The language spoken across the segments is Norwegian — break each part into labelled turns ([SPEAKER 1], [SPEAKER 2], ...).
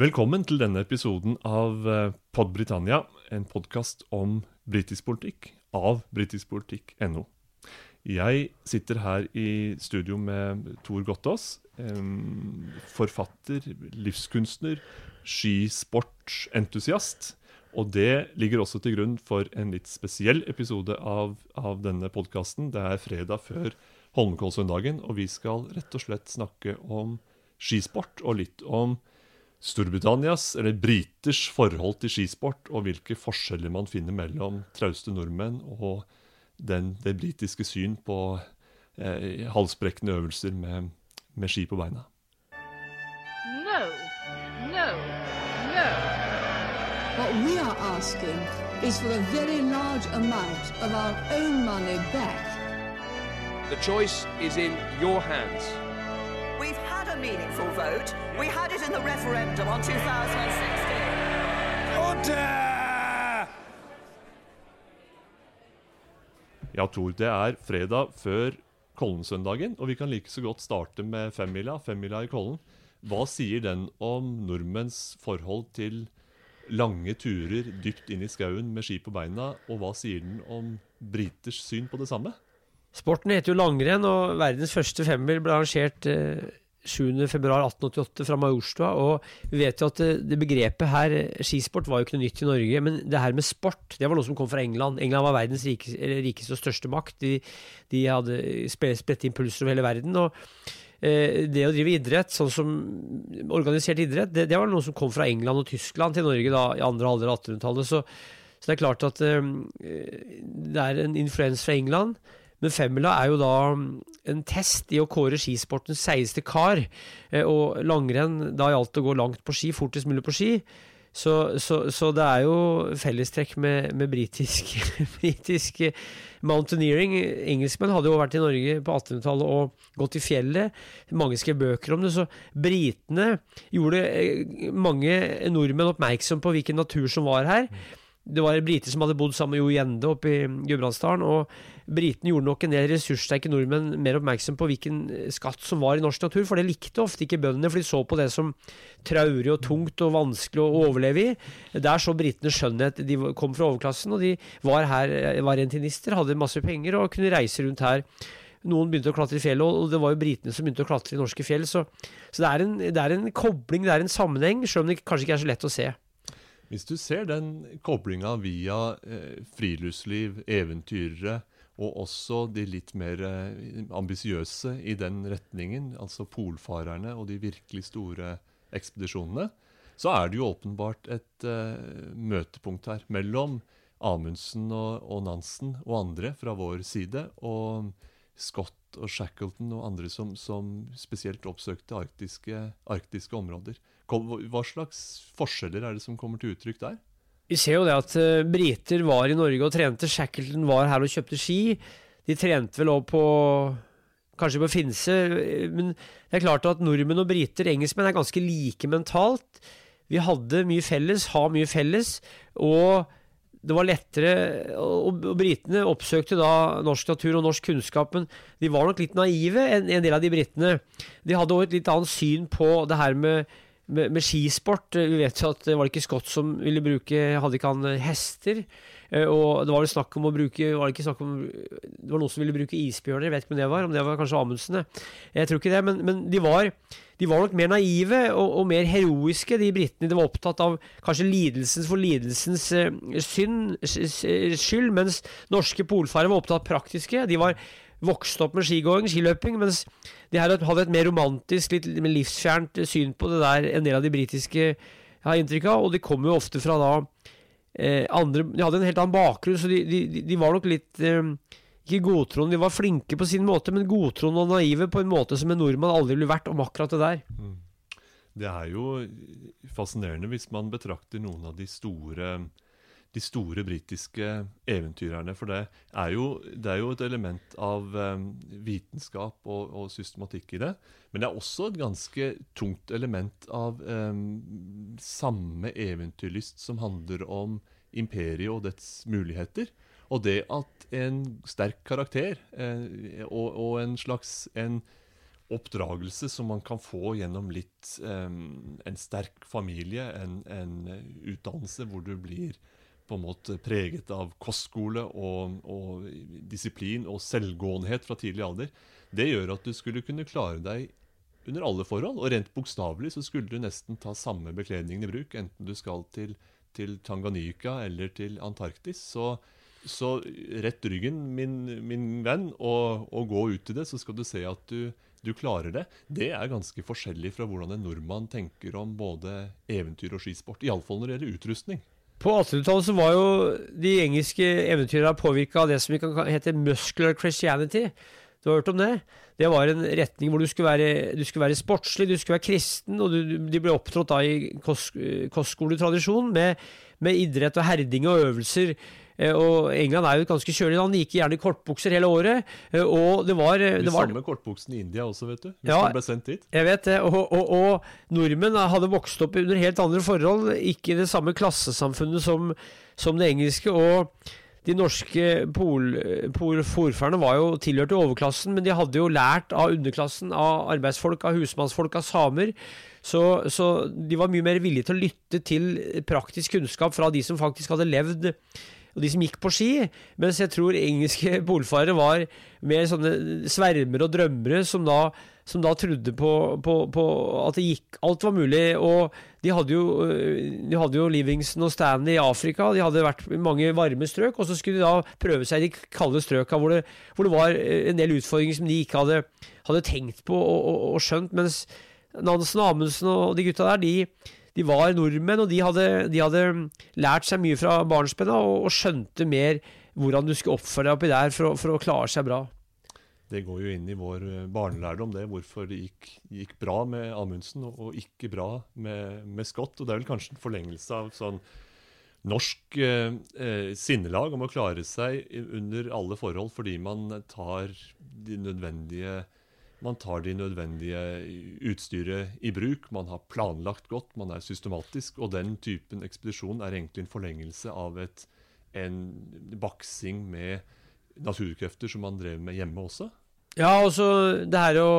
[SPEAKER 1] Velkommen til denne episoden av eh, Pod Britannia, en podkast om britisk politikk av britiskpolitikk.no. Jeg sitter her i studio med Tor Gottaas, forfatter, livskunstner, skisportentusiast. Og det ligger også til grunn for en litt spesiell episode av, av denne podkasten. Det er fredag før Holmenkollsøndagen, og vi skal rett og slett snakke om skisport og litt om Storbritannias, eller briters, forhold til skisport, og hvilke forskjeller man finner mellom trauste nordmenn og den, det britiske syn på eh, halsbrekkende øvelser med, med ski på beina.
[SPEAKER 2] No, no, no.
[SPEAKER 3] What we are asking is for a very large amount of our own money back.
[SPEAKER 4] The choice is in your hands.
[SPEAKER 5] Meaningful vote. We had it in the referendum on 2016.
[SPEAKER 1] Ja, Tor, det er fredag før Kollensøndagen, og vi kan like så godt starte med femmila, femmila i Kollen. Hva sier den om nordmenns forhold til lange turer dypt inn i skauen med ski på beina, og hva sier den om briters syn på det samme?
[SPEAKER 6] Sporten heter jo langrenn, og verdens første femmil ble arrangert eh, 7.2.1888 fra Majorstua. Og vi vet jo at det, det begrepet her, skisport, var jo ikke noe nytt i Norge. Men det her med sport, det var noe som kom fra England. England var verdens rikeste, rikeste og største makt. De, de hadde spredte impulser over hele verden. og eh, det å drive idrett, sånn som organisert idrett, det, det var noe som kom fra England og Tyskland til Norge da i andre halvdel av 1800-tallet. Så, så det er klart at eh, det er en influens fra England. Men femmila er jo da en test i å kåre skisportens seigeste kar. Eh, Og langrenn, da gjaldt det å gå langt på ski, fortest mulig på ski. Så, så, så det er jo fellestrekk med, med britisk, britisk mountaineering. Engelskmenn hadde jo vært i Norge på 1800-tallet og gått i fjellet. Mange skrev bøker om det. Så britene gjorde eh, mange nordmenn oppmerksom på hvilken natur som var her. Det var briter som hadde bodd sammen med Jo Gjende oppe i Gudbrandsdalen. Og britene gjorde nok en del ressurssterke nordmenn mer oppmerksom på hvilken skatt som var i norsk natur, for det likte ofte ikke bøndene, for de så på det som traurig og tungt og vanskelig å overleve i. Der så britene skjønnhet. De kom fra overklassen, og de var her, var rentinister, hadde masse penger og kunne reise rundt her. Noen begynte å klatre i fjellet, og det var jo britene som begynte å klatre i norske fjell. Så, så det, er en, det er en kobling, det er en sammenheng, selv om det kanskje ikke er så lett å se.
[SPEAKER 1] Hvis du ser den koblinga via eh, friluftsliv, eventyrere, og også de litt mer eh, ambisiøse i den retningen, altså polfarerne og de virkelig store ekspedisjonene, så er det jo åpenbart et eh, møtepunkt her mellom Amundsen og, og Nansen og andre fra vår side, og Scott og Shackleton og andre som, som spesielt oppsøkte arktiske, arktiske områder. Hva slags forskjeller er det som kommer til uttrykk der?
[SPEAKER 6] Vi ser jo det at eh, briter var i Norge og trente. Shackleton var her og kjøpte ski. De trente vel òg på Kanskje på Finse. Men det er klart at nordmenn og briter, engelskmenn, er ganske like mentalt. Vi hadde mye felles, har mye felles. Og det var lettere og britene oppsøkte da norsk natur og norsk kunnskap, men de var nok litt naive, en, en del av de britene. De hadde òg et litt annet syn på det her med med, med skisport. Vi vet jo at det var ikke Scott som ville bruke Hadde ikke han eh, hester? Eh, Og det var vel snakk om å bruke var Det ikke snakk om Det var noen som ville bruke isbjørner, jeg vet ikke om det var. Om det var kanskje Amundsen. jeg. Tror ikke det, men, men de var de var nok mer naive og, og mer heroiske, de britene. De var opptatt av kanskje lidelsens for lidelsens eh, synd, skyld, mens norske polfarere var opptatt av praktiske. De var vokst opp med skigåing, skiløping, mens de her hadde et mer romantisk, litt livsfjernt syn på det der en del av de britiske har inntrykk av, og de kom jo ofte fra da eh, andre De hadde en helt annen bakgrunn, så de, de, de- var nok litt eh, ikke godtroende, de var flinke på sin måte, men godtroende og naive på en måte som en nordmann aldri ville vært om akkurat det der.
[SPEAKER 1] Det er jo fascinerende hvis man betrakter noen av de store de store britiske eventyrerne. For det er jo, det er jo et element av um, vitenskap og, og systematikk i det. Men det er også et ganske tungt element av um, samme eventyrlyst som handler om imperiet og dets muligheter. Og det at en sterk karakter eh, og, og en slags en oppdragelse som man kan få gjennom litt eh, en sterk familie, en, en utdannelse hvor du blir på en måte preget av kostskole og, og disiplin og selvgåenhet fra tidlig alder. Det gjør at du skulle kunne klare deg under alle forhold. Og rent bokstavelig så skulle du nesten ta samme bekledningen i bruk, enten du skal til, til Tanganyika eller til Antarktis. Så, så rett ryggen, min, min venn, og, og, gå ut i det, så skal du se at du, du klarer det. Det er ganske forskjellig fra hvordan en nordmann tenker om både eventyr og skisport. Iallfall når det gjelder utrustning.
[SPEAKER 6] På 1800-tallet så var jo de engelske eventyrene påvirka av det som vi kan hete muscular Christianity. Du har hørt om det? Det var en retning hvor du skulle være, du skulle være sportslig, du skulle være kristen, og du, de ble opptrådt da i kostskoletradisjon med, med idrett og herding og øvelser og England er jo et ganske kjølig land. De gikk gjerne i kortbukser hele året. Eh, og det var
[SPEAKER 1] De
[SPEAKER 6] det var,
[SPEAKER 1] samme kortbuksene i India også, vet du. Hvis
[SPEAKER 6] Ja,
[SPEAKER 1] ble sendt dit.
[SPEAKER 6] Jeg vet det. Og, og, og nordmenn hadde vokst opp under helt andre forhold. Ikke i det samme klassesamfunnet som, som det engelske. Og de norske pol, pol, forferdene var jo tilhørte overklassen, men de hadde jo lært av underklassen, av arbeidsfolk, av husmannsfolk, av samer. Så, så de var mye mer villige til å lytte til praktisk kunnskap fra de som faktisk hadde levd og de som gikk på ski. Mens jeg tror engelske polfarere var mer sånne svermere og drømmere som da, som da trodde på, på, på, at det gikk Alt var mulig. Og de hadde jo, de hadde jo Livingston og Stanley i Afrika. De hadde vært i mange varme strøk. Og så skulle de da prøve seg i de kalde strøka hvor det, hvor det var en del utfordringer som de ikke hadde, hadde tenkt på og, og, og skjønt. Mens Nansen og Amundsen og de gutta der, de de var nordmenn, og de hadde, de hadde lært seg mye fra barnsben og, og, skjønte mer hvordan du skulle oppføre deg oppi der for å, for å, klare seg bra.
[SPEAKER 1] Det går jo inn i vår eh, barnelærdom, det, hvorfor det gikk, gikk bra med Amundsen og, og, ikke bra med, med, Scott. Og det er vel kanskje en forlengelse av sånn norsk eh, eh sinnelag om å klare seg under alle forhold fordi man tar de nødvendige man tar de nødvendige utstyret i bruk, man har planlagt godt, man er systematisk. Og den typen ekspedisjon er egentlig en forlengelse av et, en baksing med naturkrefter som man drev med hjemme også.
[SPEAKER 6] Ja, altså det her å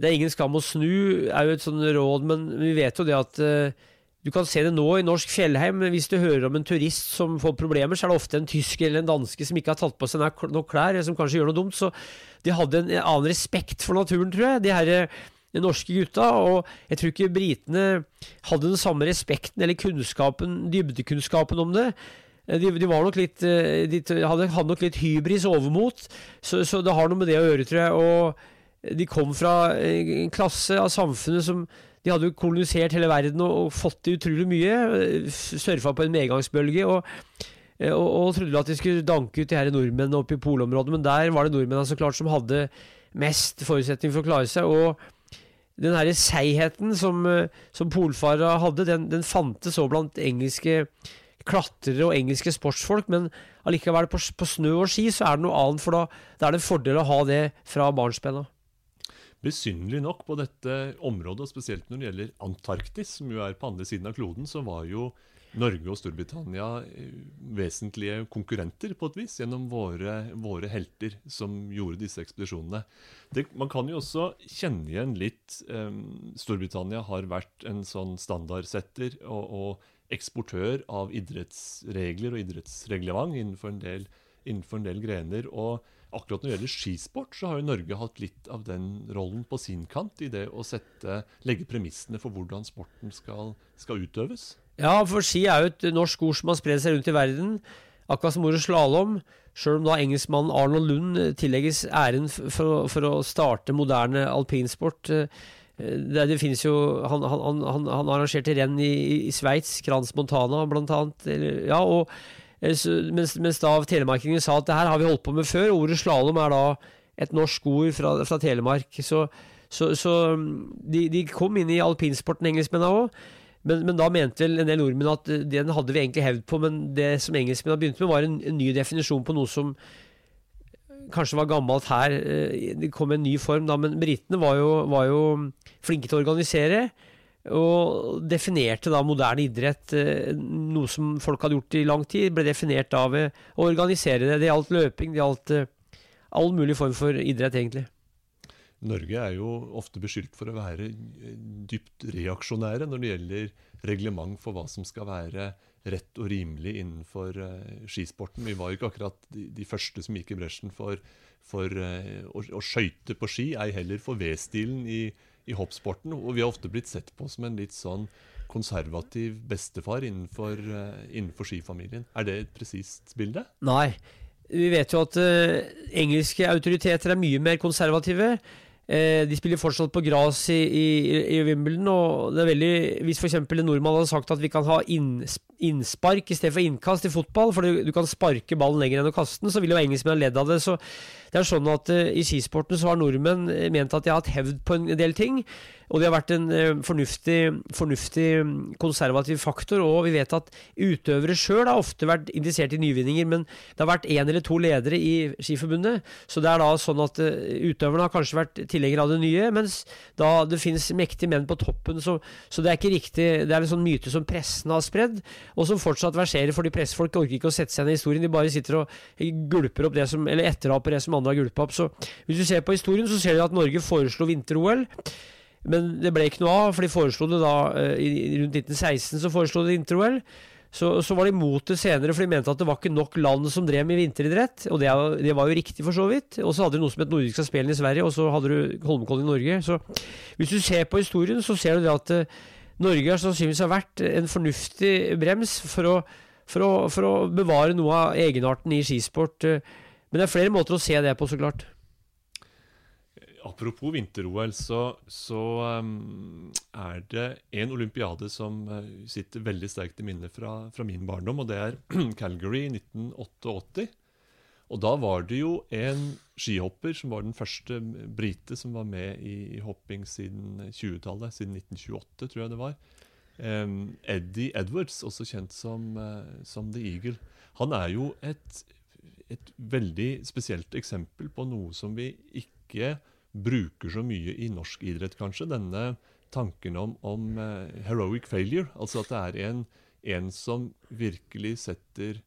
[SPEAKER 6] Det er ingen skam å snu, er jo et sånt råd, men vi vet jo det at uh, du kan se det nå i norsk fjellheim. Hvis du hører om en turist som får problemer, så er det ofte en tysker eller en danske som ikke har tatt på seg noen klær, eller som kanskje gjør noe dumt. Så de hadde en annen respekt for naturen, tror jeg, de her eh, norske gutta. Og jeg tror ikke britene hadde den samme respekten eller kunnskapen, dybdekunnskapen om det. Eh, de, de var nok litt eh, De hadde, hadde nok litt hybris, overmot, så, så det har noe med det å gjøre, tror jeg. Og de kom fra en klasse av samfunnet som de hadde jo kolonisert hele verden og, og fått til utrolig mye. Surfa på en medgangsbølge. og og, og trodde at de skulle danke ut de her nordmennene oppe i polområdet, men der var det nordmennene så klart som hadde mest forutsetning for å klare seg. Og den herre seigheten som, som polfarere hadde, den, den fantes òg blant engelske klatrere og engelske sportsfolk, men allikevel på, på, snø og ski så er det noe annet, for da, da er det en fordel å ha det fra barnsben av.
[SPEAKER 1] Besynderlig nok på dette området, og spesielt når det gjelder Antarktis, som jo er på andre siden av kloden, så var jo Norge og Storbritannia eh, vesentlige konkurrenter på et vis, gjennom våre, våre helter som gjorde disse ekspedisjonene. Det, man kan jo også kjenne igjen litt um, Storbritannia har vært en sånn standardsetter og, og, eksportør av idrettsregler og idrettsreglement innenfor en del, innenfor en del grener. og akkurat når det gjelder skisport, så har jo Norge hatt litt av den rollen på sin kant i det å sette, legge premissene for hvordan sporten skal, skal utøves.
[SPEAKER 6] Ja, for ski er jo et norsk ord som har spredd seg rundt i verden. Akkurat som ordet slalåm. Sjøl om da engelskmannen Arnold Lund tillegges æren for, for å starte moderne alpinsport. Eh, det, det finnes jo Han, han, han, han arrangerte renn i, i Sveits, Crans Montana blant annet. Ja, og Eh, mens, mens da telemarkingene sa at det her har vi holdt på med før. Ordet slalåm er da et norsk ord fra, fra Telemark. Så, så, så mm, de, de, kom inn i alpinsporten, engelskmennene òg. Men, men, da mente vel en del nordmenn at den hadde vi egentlig hevd på, men det som engelskmennene begynte med, var en, en, ny definisjon på noe som kanskje var gammelt her. Eh, det kom en ny form da, men britene var, var jo flinke til å organisere. Og definerte da moderne idrett, eh, noe som folk hadde gjort i lang tid, ble definert av å organisere det. Det gjaldt løping, det gjaldt eh, all mulig form for idrett, egentlig.
[SPEAKER 1] Norge er jo ofte beskyldt for å være eh, dypt reaksjonære når det gjelder reglement for hva som skal være rett og rimelig innenfor skisporten. Vi var jo ikke akkurat de, første som gikk i bresjen for, for å, å skøyte på ski, ei heller for V-stilen i, i hoppsporten. Og vi har ofte blitt sett på som en litt sånn konservativ bestefar innenfor, eh, innenfor skifamilien. Er det et presist bilde?
[SPEAKER 6] Nei. Vi vet jo at uh, engelske autoriteter er mye mer konservative. Eh, de spiller fortsatt på gress i, i, i Wimbledon. og det er veldig, Hvis f.eks. en nordmann hadde sagt at vi kan ha inns, innspark i stedet for innkast i fotball, for du, du kan sparke ballen lenger enn å kaste den, så ville jo engelskmennene ledd av det. så det er sånn at eh, I skisporten så har nordmenn eh, ment at de har hatt hevd på en del ting. Og de har vært en uh, fornuftig, fornuftig, mm, konservativ faktor. Og vi vet at utøvere sjøl har ofte vært interessert i nyvinninger, men det har vært én eller to ledere i Skiforbundet. Så det er da sånn at uh, utøverne har kanskje vært tilhengere av det nye, mens da det finnes mektige menn på toppen. Så, så, det er ikke riktig. Det er en sånn myte som pressen har spredd, og som fortsatt verserer fordi pressefolk orker ikke å sette seg ned i historien. De bare sitter og gulper opp det som, eller etteraper det som andre har gulpa opp. Så hvis du ser på historien, så ser du at Norge foreslo vinter-OL. Men det ble ikke noe av, for de foreslo det da eh, i, rundt 1916 så foreslo de vinter-OL. Så, så, var de imot det senere, for de mente at det var ikke nok land som drev med vinteridrett. Og det, det var jo riktig, for så vidt. Og så hadde du noe som het Nordiske spillene i Sverige, og så hadde du Holmenkollen i Norge. Så hvis du ser på historien, så ser du det at uh, Norge har sannsynligvis har vært en fornuftig brems for å, for å, for å bevare noe av egenarten i skisport. Uh, men det er flere måter å se det på, så klart.
[SPEAKER 1] Apropos vinter-OL, så, så um, er det en olympiade som uh, sitter veldig sterkt i minnet fra, fra, min barndom, og det er Calgary 1988. Og da var det jo en skihopper som var den første brite som var med i, hopping siden 20-tallet, siden 1928, tror jeg det var. Um, Eddie Edwards, også kjent som, uh, som The Eagle. Han er jo et et veldig spesielt eksempel på noe som vi ikke bruker så mye i norsk idrett, kanskje. Denne tanken om, om uh, heroic failure. Altså at det er en, en, som virkelig setter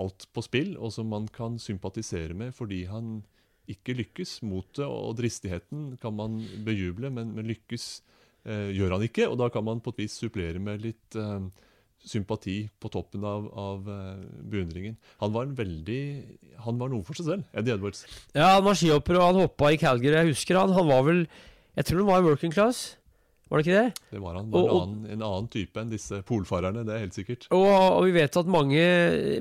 [SPEAKER 1] alt på spill, og som man kan sympatisere med fordi han ikke lykkes. Motet og dristigheten kan man bejuble, men, men lykkes eh, gjør han ikke. Og da kan man på et vis supplere med litt uh, sympati på toppen av, av uh, beundringen. Han var en veldig Han var noe for seg selv, Eddie Edwards.
[SPEAKER 6] Ja, han var skihopper, og han hoppa i Calgary. Jeg husker han. Han var vel Jeg tror han var working class. Var det ikke det?
[SPEAKER 1] Det var han. Var og, en, annen, en, annen, type enn disse polfarerne, det er helt sikkert.
[SPEAKER 6] Og, og vi vet at mange,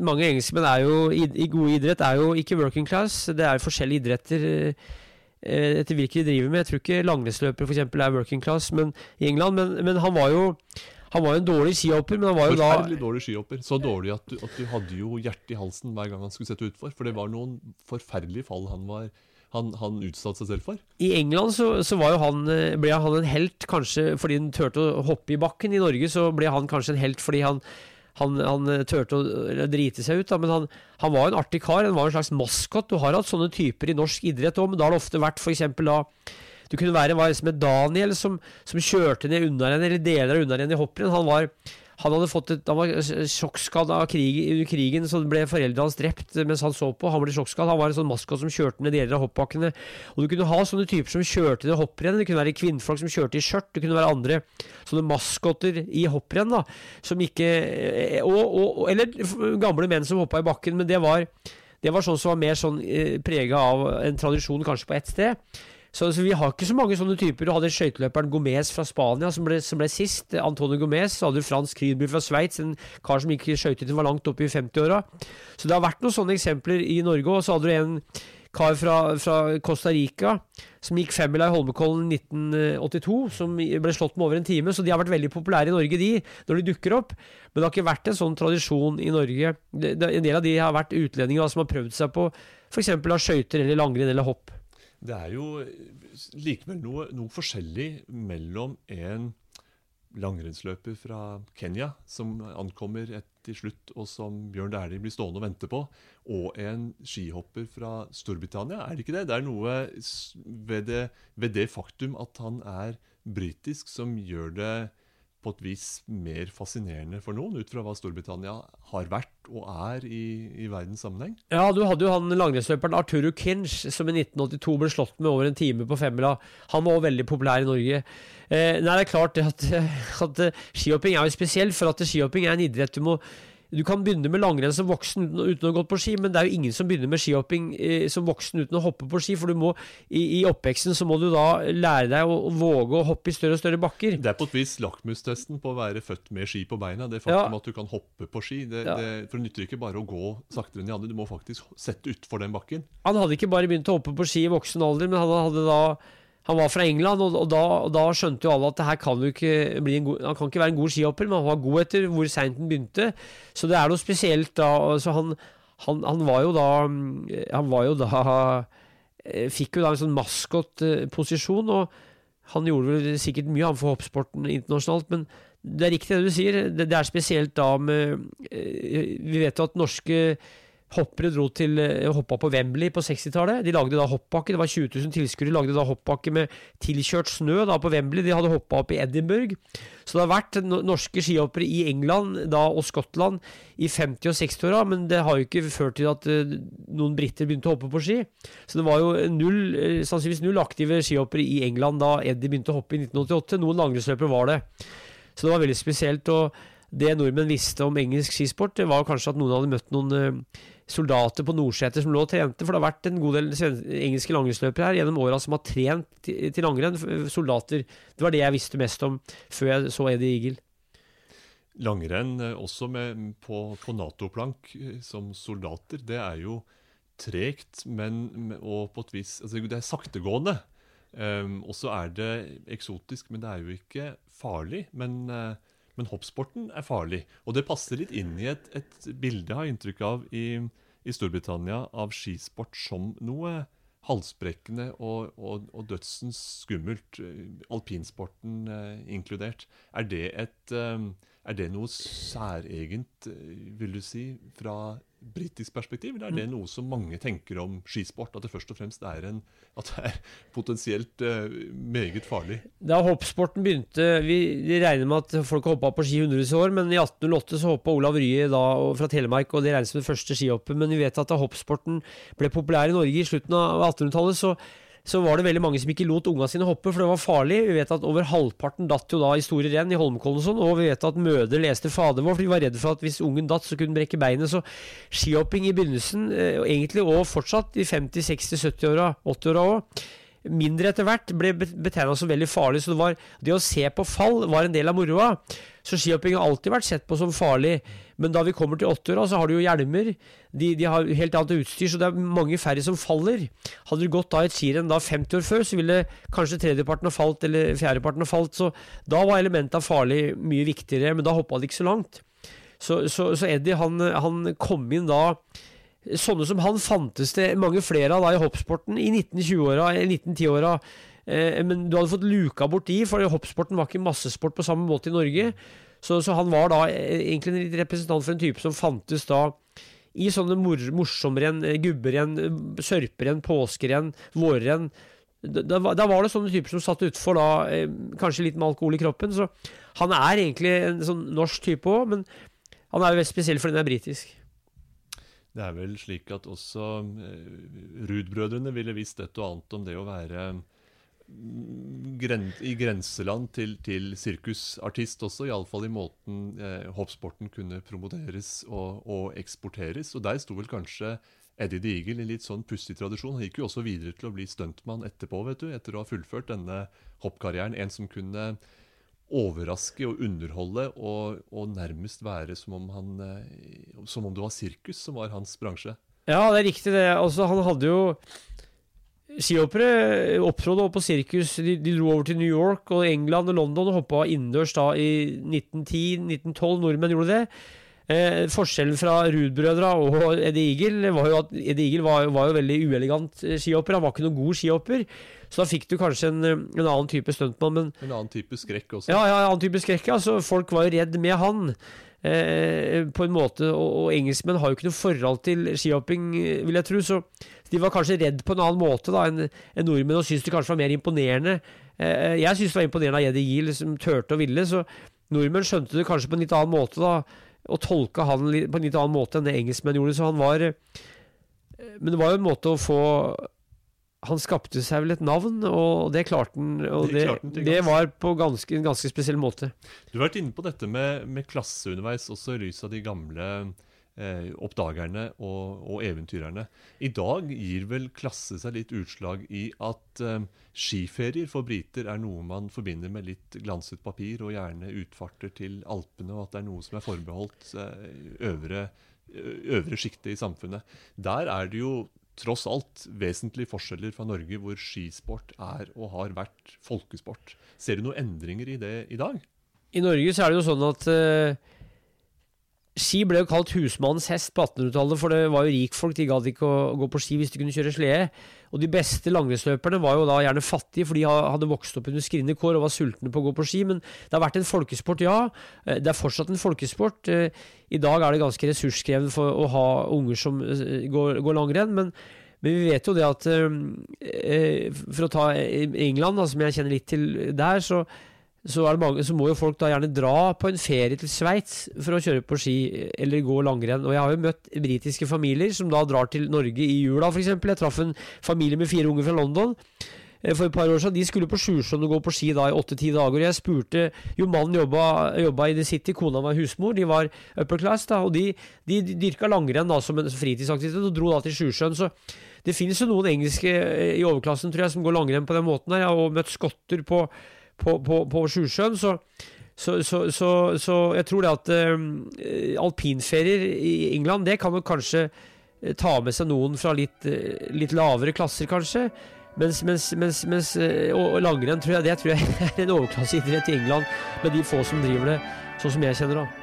[SPEAKER 6] mange engelskmenn er jo i, i god idrett er jo ikke working class. Det er forskjellige idretter eh, etter hvilke de driver med. Jeg tror ikke langrennsløpere f.eks. er working class men, i England, men, men han var jo han var jo en dårlig skihopper, men han var jo da
[SPEAKER 1] Forferdelig dårlig skihopper. Så dårlig at du, at du hadde jo hjertet i halsen hver gang han skulle sette utfor. For det var noen forferdelige fall han var han, han utsatte seg selv for.
[SPEAKER 6] I England så, så han, eh, ble han en helt kanskje fordi han turte å hoppe i bakken. I Norge så ble han kanskje en helt fordi han, han, han eh, turte å drite seg ut. Da. Men han, han var en artig kar. Han var en slags maskot. Du har hatt sånne typer i norsk idrett òg, men da har det ofte vært f.eks. da det kunne være hva som Daniel, som, som kjørte ned unnarennet, eller deler av unnarennet i hopprenn. Han var han hadde fått et, han var sjokkskadd av krig, under krigen, så ble foreldrene hans drept mens han så på. Han ble sjokkskadd. Han var en sånn maskot som kjørte ned deler av hoppbakkene. Og Du kunne ha sånne typer som kjørte ned hopprenn. Det kunne være kvinnfolk som kjørte i skjørt. Det kunne være andre sånne maskoter i hopprenn. da, som ikke, og, og, Eller gamle menn som hoppa i bakken. Men det var, det var sånn som var mer sånn eh, prega av en tradisjon kanskje på ett sted. Så, så, vi har ikke så mange sånne typer. Du hadde skøyteløperen Gomez fra Spania som ble, som ble sist. Antonio Gomez. Så hadde du Frans Krydby fra Sveits, en kar som gikk skøytet til var langt oppe i 50-åra. Så det har vært noen sånne eksempler i Norge òg. Så hadde du en kar fra, fra, Costa Rica som gikk femmila i Holmenkollen 1982, som ble slått med over en time. Så de har vært veldig populære i Norge, de, når de dukker opp. Men det har ikke vært en sånn tradisjon i Norge. En del av de har vært utlendinger som har prøvd seg på f.eks. skøyter eller langrenn eller hopp.
[SPEAKER 1] Det er jo likevel noe, noe forskjellig mellom en langrennsløper fra Kenya som ankommer til slutt, og som Bjørn Dæhlie blir stående og vente på, og en skihopper fra Storbritannia. Er det ikke det? Det er noe ved det, ved det faktum at han er britisk, som gjør det på et vis mer fascinerende for noen, ut fra hva Storbritannia har vært og er i, i verdens sammenheng.
[SPEAKER 6] Ja, du hadde jo han langrennsløperen Arturo Kinch, som i 1982 ble slått med over en time på femmila. Han var også veldig populær i Norge. Eh, nei, det er klart at, at skihopping er jo spesiell, for at skihopping er en idrett du må du kan begynne med langrenn som voksen uten, uten å ha gått på ski, men det er jo ingen som begynner med skihopping eh, som voksen uten å hoppe på ski. For du må, i, i oppveksten så må du da lære deg å, å våge å hoppe i større og større bakker.
[SPEAKER 1] Det er på et vis lakmustesten på å være født med ski på beina. Det faktum
[SPEAKER 6] Ja.
[SPEAKER 1] at du kan hoppe på ski. Det,
[SPEAKER 6] Ja.
[SPEAKER 1] det, for det nytter ikke bare å gå saktere enn de andre, du må faktisk sette utfor den bakken.
[SPEAKER 6] Han hadde ikke bare begynt å hoppe på ski i voksen alder, men han hadde da han var fra England, og, og, da, og da skjønte jo alle at det kan ikke god, han kan ikke være en god skihopper, men han var god etter hvor seint han begynte. Så det er noe spesielt da. Så han, han, han var jo da Han var jo da eh, Fikk jo da en sånn maskotposisjon, og han gjorde vel sikkert mye han for hoppsporten internasjonalt, men det er riktig det du sier. Det, det er spesielt da med eh, Vi vet jo at norske hoppere dro til eh, hoppa på Wembley på 60-tallet. De lagde da hoppbakke. Det var 20 000 tilskuere. De lagde da hoppbakke med tilkjørt snø da på Wembley. De hadde hoppa opp i Edinburgh. Så det har vært norske skihoppere i England da, og Skottland i 50- og 60-åra, men det har jo ikke ført til at eh, noen briter begynte å hoppe på ski. Så det var jo null, eh, sannsynligvis null aktive skihoppere i England da Eddie begynte å hoppe i 1988. Noen langrennsløpere var det. Så det var veldig spesielt. og det nordmenn visste om engelsk skisport, det var kanskje at noen hadde møtt noen soldater på Nordseter som lå og trente. For det har vært en god del engelske langrennsløpere her gjennom åra som har trent til langrenn. Soldater. Det var det jeg visste mest om før jeg så Eddie Eagle.
[SPEAKER 1] Langrenn eh, også med, på, på Nato-plank eh, som soldater, det er jo tregt, men og på et vis altså Det er saktegående. Um, og så er det eksotisk, men det er jo ikke farlig. Men, eh, men hoppsporten er farlig. Og det passer litt inn i et, et bilde, har jeg inntrykk av, i, i Storbritannia av skisport som noe halsbrekkende og, og, og dødsens skummelt. eh, Alpinsporten eh, inkludert. Er det, et, eh, er det noe særegent, eh, vil du si, fra britisk perspektiv, eller er det noe som mange tenker om skisport? At det først og fremst er, en, at det er potensielt uh, meget farlig?
[SPEAKER 6] Da hoppsporten begynte Vi, De regner med at folk har hoppa på ski hundrevis av år, men i 1808 så hoppa Olav Rye da, fra Telemark, og det regnes som det første skihoppet. Men vi vet at da hoppsporten ble populær i Norge i slutten av 1800-tallet, så, så var det veldig mange som ikke lot unga sine hoppe, for det var farlig. Vi vet at over halvparten datt jo da i store renn i Holmenkollen og sånn, og vi vet at mødre leste fader vår, for de var redde for at hvis ungen datt, så kunne den brekke beinet. Så skihopping i begynnelsen, eh, og egentlig og fortsatt i 50-, 60-, 70-åra, 80-åra òg, mindre etter hvert, ble betegna som veldig farlig. Så det, var, det å se på fall var en del av moroa. Så skihopping har alltid vært sett på som farlig. Men da vi kommer til 80-åra, så har du jo hjelmer. De, de har helt annet utstyr, så det er mange færre som faller. Hadde du gått da et skirenn da 50 år før, så ville kanskje tredjeparten ha falt, eller fjerdeparten ha falt. Så da var elementet av farlig mye viktigere, men da hoppa de ikke så langt. Så, så, så Eddie han, han kom inn da Sånne som han fantes det mange flere av da i hoppsporten i 1920-åra, 1910-åra. Eh, men du hadde fått luka bort de, for hoppsporten var ikke massesport på samme måte i Norge. Så, så han var da eh, egentlig en representant for en type som fantes da i sånne mor morsomrenn, eh, gubberenn, eh, sørperenn, påskerenn, vårrenn. Da, da, var- det sånne typer som satt utfor da, eh, kanskje litt med alkohol i kroppen. Så han er egentlig en sånn norsk type òg, men han er jo spesiell fordi han er britisk.
[SPEAKER 1] Det er vel slik at også Ruud-brødrene ville visst et og annet om det å være gren i grenseland til, til sirkusartist også, iallfall i måten eh, hoppsporten kunne promoteres og, og eksporteres. Og der sto vel kanskje Eddie the Eagle i litt sånn pussig tradisjon. Han gikk jo også videre til å bli stuntmann etterpå, vet du, etter å ha fullført denne hoppkarrieren. En som kunne overraske og underholde og, og nærmest være som om, han, eh, som om det var sirkus som var hans bransje.
[SPEAKER 6] Ja, det er riktig det. Altså, han hadde jo Skihoppere opptrådde på sirkus. De, de dro over til New York og England og London og hoppa innendørs da i 1910-1912. Nordmenn gjorde det. Eh, forskjellen fra Ruud-brødra og Eddie Eagle var jo at Eddie Eagle var, var jo veldig uelegant eh, skihopper. Han var ikke noen god skihopper. Så da fikk du kanskje en, eh, en annen type stuntmann. Men
[SPEAKER 1] En annen type skrekk også.
[SPEAKER 6] ja, ja, annen type skrekk. Altså, folk var jo redd med han. Eh, på en måte, og, og engelskmenn har jo ikke noe forhold til skihopping, eh, vil jeg tro. Så de var kanskje redd på en annen måte da enn en nordmenn, og syntes det kanskje var mer imponerende. Eh, jeg syntes det var imponerende av Eddie Gill, som turte og ville. Så nordmenn skjønte det kanskje på en litt annen måte, da. Og tolka han på en litt annen måte enn det engelskmenn gjorde. Så han var eh, Men det var jo en måte å få Han skapte seg vel et navn, og det klarte han. Og
[SPEAKER 1] Det
[SPEAKER 6] det, det var på ganske, en ganske spesiell måte.
[SPEAKER 1] Du har vært inne på dette med, med klasse underveis, også i lys av de gamle eh, oppdagerne og, og eventyrerne. I dag gir vel klasse seg litt utslag i at eh, skiferier for briter er noe man forbinder med litt glanset papir, og gjerne utfarter til Alpene, og at det er noe som er forbeholdt eh, øvre, øvre sjiktet i samfunnet. Der er det jo tross alt vesentlige forskjeller fra Norge, hvor skisport er og har vært folkesport. Ser du noen endringer i det i dag?
[SPEAKER 6] I Norge så er det jo sånn at eh, ski ble jo kalt husmannens hest på 1800-tallet, for det var jo rikfolk, de gadd ikke å, gå på ski hvis de kunne kjøre slede. Og de beste langrennsløperne var jo da gjerne fattige, for de hadde vokst opp under skrinne kår og var sultne på å gå på ski. Men det har vært en folkesport, ja. Eh, Det er fortsatt en folkesport. Eh, I dag er det ganske ressurskrevende for å ha unger som eh, går, går langrenn, men men vi vet jo det at For å ta England, som jeg kjenner litt til der, så, så, mange, så må jo folk da gjerne dra på en ferie til Sveits for å kjøre på ski eller gå langrenn. Og jeg har jo møtt britiske familier som da drar til Norge i jula, f.eks. Jeg traff en familie med fire unger fra London. eh, For et par år siden, De skulle på Sjusjøen og gå på ski da i åtte-ti dager. og Jeg spurte Jo, mannen jobba, jobba i The City, kona var husmor. De var upper class, da. Og de, de dyrka langrenn da som en fritidsaktivitet og dro da til Sjusjøen. Så det finnes jo noen engelske eh, i overklassen tror jeg, som går langrenn på den måten. her. Jeg har møtt skotter på, på, på, på Sjusjøen. Så, så, så, så, jeg tror det at eh, alpinferier i England, det kan nok kanskje eh, ta med seg noen fra litt, eh, litt lavere klasser, kanskje. Mens, mens, mens, mens eh, og langrenn tror jeg, det tror jeg er en overklasseidrett i England, med de få som driver det, sånn som jeg kjenner det.